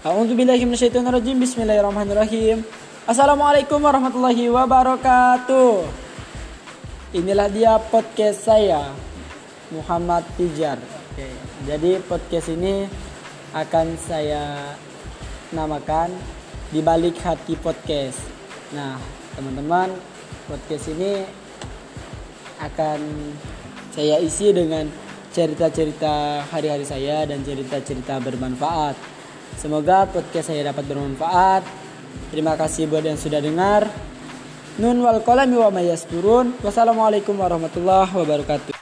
A'udzubillahiminasyaitonirrajim. Bismillahirrahmanirrahim. Assalamualaikum warahmatullahi wabarakatuh. Inilah dia podcast saya Muhammad Tijar. Jadi podcast ini akan saya namakan di balik hati podcast. Nah, teman-teman, podcast ini akan saya isi dengan cerita-cerita hari-hari saya dan cerita-cerita bermanfaat. Semoga podcast saya dapat bermanfaat. Terima kasih buat yang sudah dengar. Nun wal kolami wa mayas turun. Wassalamualaikum warahmatullahi wabarakatuh.